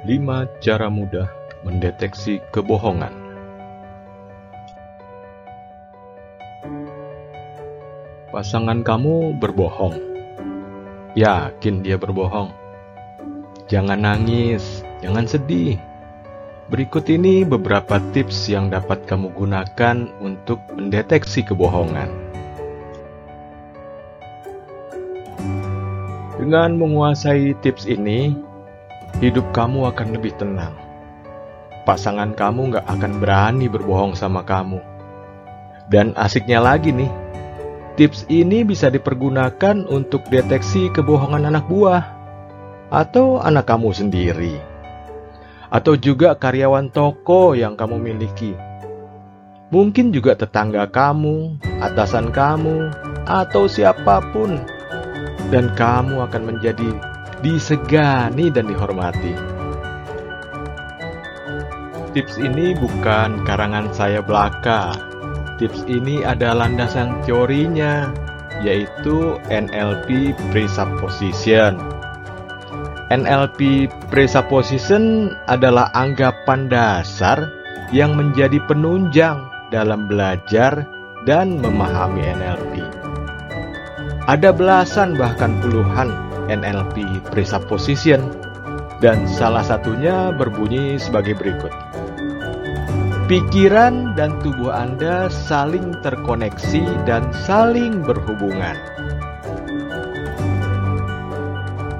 5 cara mudah mendeteksi kebohongan. Pasangan kamu berbohong. Yakin dia berbohong. Jangan nangis, jangan sedih. Berikut ini beberapa tips yang dapat kamu gunakan untuk mendeteksi kebohongan. Dengan menguasai tips ini, hidup kamu akan lebih tenang. Pasangan kamu gak akan berani berbohong sama kamu. Dan asiknya lagi nih, tips ini bisa dipergunakan untuk deteksi kebohongan anak buah atau anak kamu sendiri. Atau juga karyawan toko yang kamu miliki. Mungkin juga tetangga kamu, atasan kamu, atau siapa pun. Dan kamu akan menjadi disegani dan dihormati. Tips ini bukan karangan saya belaka. Tips ini ada landasan teorinya, yaitu NLP Presupposition. NLP Presupposition adalah anggapan dasar yang menjadi penunjang dalam belajar dan memahami NLP. Ada belasan bahkan puluhan NLP Presupposition dan salah satunya berbunyi sebagai berikut. Pikiran dan tubuh Anda saling terkoneksi dan saling berhubungan.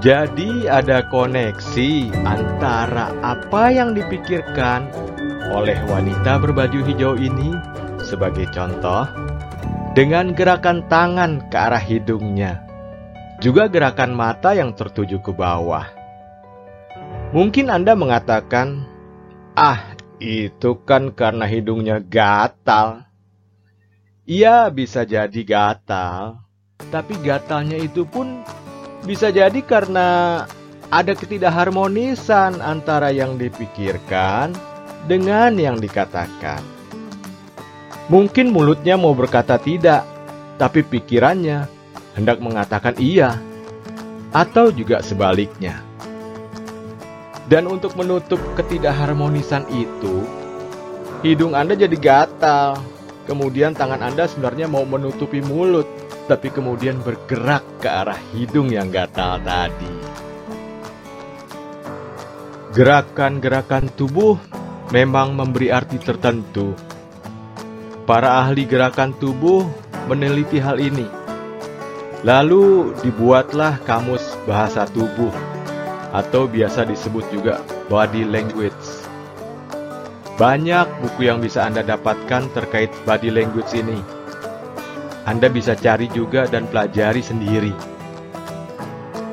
Jadi ada koneksi antara apa yang dipikirkan oleh wanita berbaju hijau ini sebagai contoh dengan gerakan tangan ke arah hidungnya juga gerakan mata yang tertuju ke bawah. Mungkin Anda mengatakan, "Ah, itu kan karena hidungnya gatal." Iya, bisa jadi gatal, tapi gatalnya itu pun bisa jadi karena ada ketidakharmonisan antara yang dipikirkan dengan yang dikatakan. Mungkin mulutnya mau berkata tidak, tapi pikirannya hendak mengatakan iya, atau juga sebaliknya. Dan untuk menutup ketidakharmonisan itu, hidung Anda jadi gatal. Kemudian tangan Anda sebenarnya mau menutupi mulut, tapi kemudian bergerak ke arah hidung yang gatal tadi. Gerakan-gerakan tubuh memang memberi arti tertentu. Para ahli gerakan tubuh meneliti hal ini Lalu dibuatlah kamus bahasa tubuh atau biasa disebut juga body language. Banyak buku yang bisa Anda dapatkan terkait body language ini. Anda bisa cari juga dan pelajari sendiri.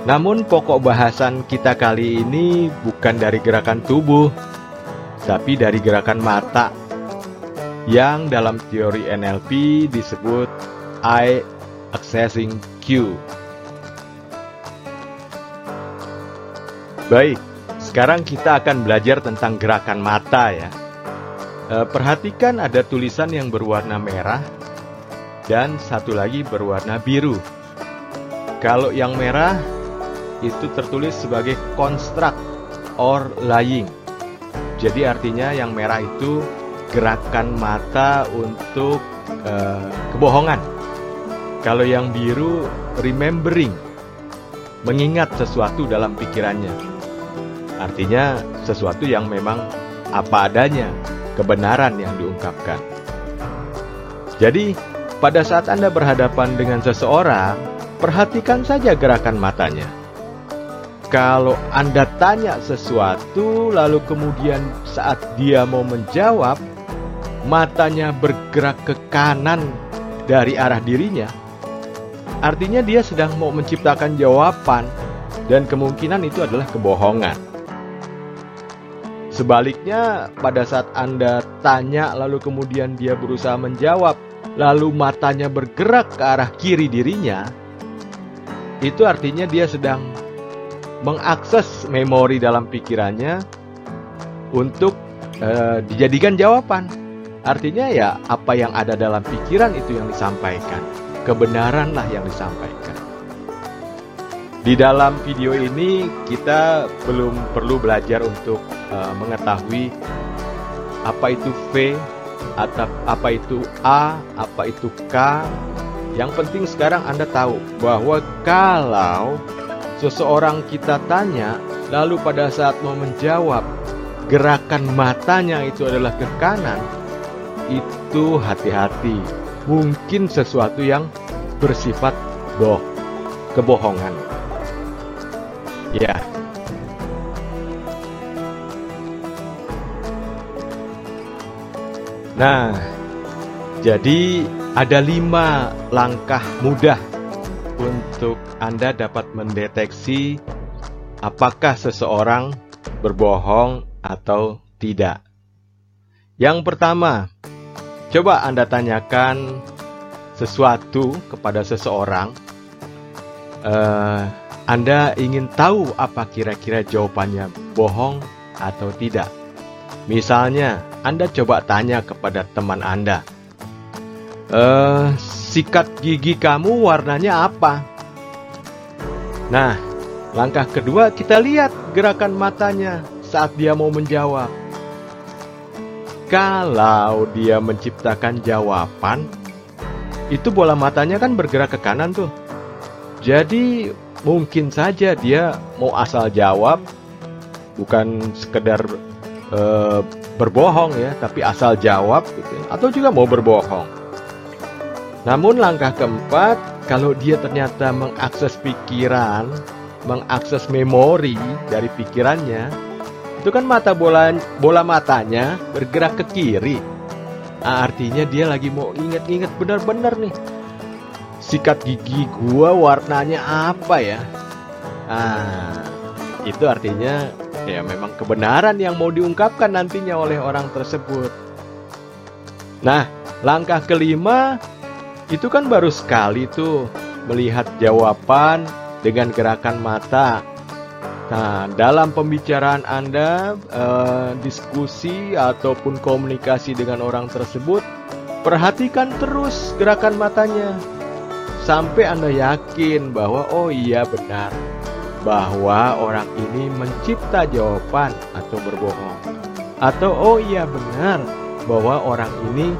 Namun pokok bahasan kita kali ini bukan dari gerakan tubuh, tapi dari gerakan mata yang dalam teori NLP disebut eye accessing Baik, sekarang kita akan belajar tentang gerakan mata ya. E, perhatikan ada tulisan yang berwarna merah dan satu lagi berwarna biru. Kalau yang merah itu tertulis sebagai construct or lying. Jadi artinya yang merah itu gerakan mata untuk e, kebohongan kalau yang biru, remembering, mengingat sesuatu dalam pikirannya. Artinya sesuatu yang memang apa adanya, kebenaran yang diungkapkan. Jadi, pada saat Anda berhadapan dengan seseorang, perhatikan saja gerakan matanya. Kalau Anda tanya sesuatu, lalu kemudian saat dia mau menjawab, matanya bergerak ke kanan dari arah dirinya, Artinya dia sedang mau menciptakan jawaban dan kemungkinan itu adalah kebohongan. Sebaliknya, pada saat Anda tanya lalu kemudian dia berusaha menjawab, lalu matanya bergerak ke arah kiri dirinya, itu artinya dia sedang mengakses memori dalam pikirannya untuk uh, dijadikan jawaban. Artinya ya apa yang ada dalam pikiran itu yang disampaikan kebenaranlah yang disampaikan. Di dalam video ini kita belum perlu belajar untuk uh, mengetahui apa itu V, atau apa itu A, apa itu K. Yang penting sekarang Anda tahu bahwa kalau seseorang kita tanya, lalu pada saat mau menjawab, gerakan matanya itu adalah ke kanan, itu hati-hati. Mungkin sesuatu yang bersifat boh, kebohongan. Ya. Nah, jadi ada lima langkah mudah untuk Anda dapat mendeteksi apakah seseorang berbohong atau tidak. Yang pertama, coba Anda tanyakan sesuatu kepada seseorang. Uh, anda ingin tahu apa kira-kira jawabannya bohong atau tidak. Misalnya, Anda coba tanya kepada teman Anda, eh, sikat gigi kamu warnanya apa? Nah, langkah kedua kita lihat gerakan matanya saat dia mau menjawab. Kalau dia menciptakan jawaban, itu bola matanya kan bergerak ke kanan tuh. Jadi mungkin saja dia mau asal jawab bukan sekedar uh, berbohong ya, tapi asal jawab gitu ya, atau juga mau berbohong. Namun langkah keempat, kalau dia ternyata mengakses pikiran, mengakses memori dari pikirannya, itu kan mata bola bola matanya bergerak ke kiri. Nah, artinya dia lagi mau inget-inget benar-benar nih sikat gigi gua warnanya apa ya? Ah, itu artinya ya memang kebenaran yang mau diungkapkan nantinya oleh orang tersebut. Nah, langkah kelima itu kan baru sekali tuh melihat jawaban dengan gerakan mata. Nah, dalam pembicaraan Anda, eh, diskusi ataupun komunikasi dengan orang tersebut, perhatikan terus gerakan matanya sampai Anda yakin bahwa oh iya benar bahwa orang ini mencipta jawaban atau berbohong. Atau oh iya benar bahwa orang ini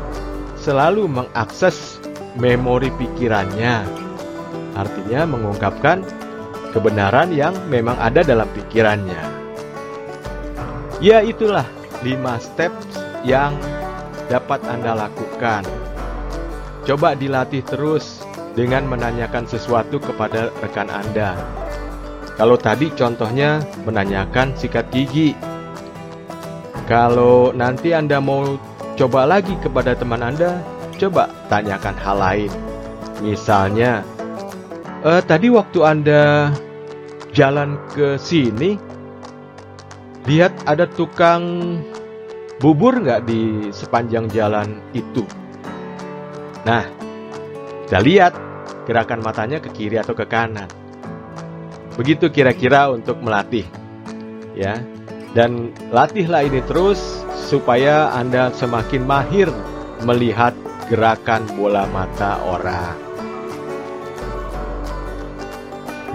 selalu mengakses memori pikirannya. Artinya mengungkapkan kebenaran yang memang ada dalam pikirannya. Ya itulah 5 steps yang dapat Anda lakukan. Coba dilatih terus dengan menanyakan sesuatu kepada rekan Anda. Kalau tadi contohnya menanyakan sikat gigi. Kalau nanti Anda mau coba lagi kepada teman Anda, coba tanyakan hal lain. Misalnya, eh, tadi waktu Anda jalan ke sini, lihat ada tukang bubur nggak di sepanjang jalan itu? Nah, kita lihat gerakan matanya ke kiri atau ke kanan. Begitu kira-kira untuk melatih. Ya. Dan latihlah ini terus supaya Anda semakin mahir melihat gerakan bola mata orang.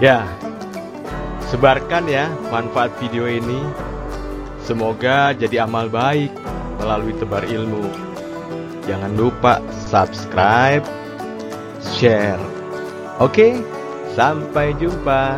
Ya. Sebarkan ya manfaat video ini. Semoga jadi amal baik melalui tebar ilmu. Jangan lupa subscribe, share Oke, sampai jumpa.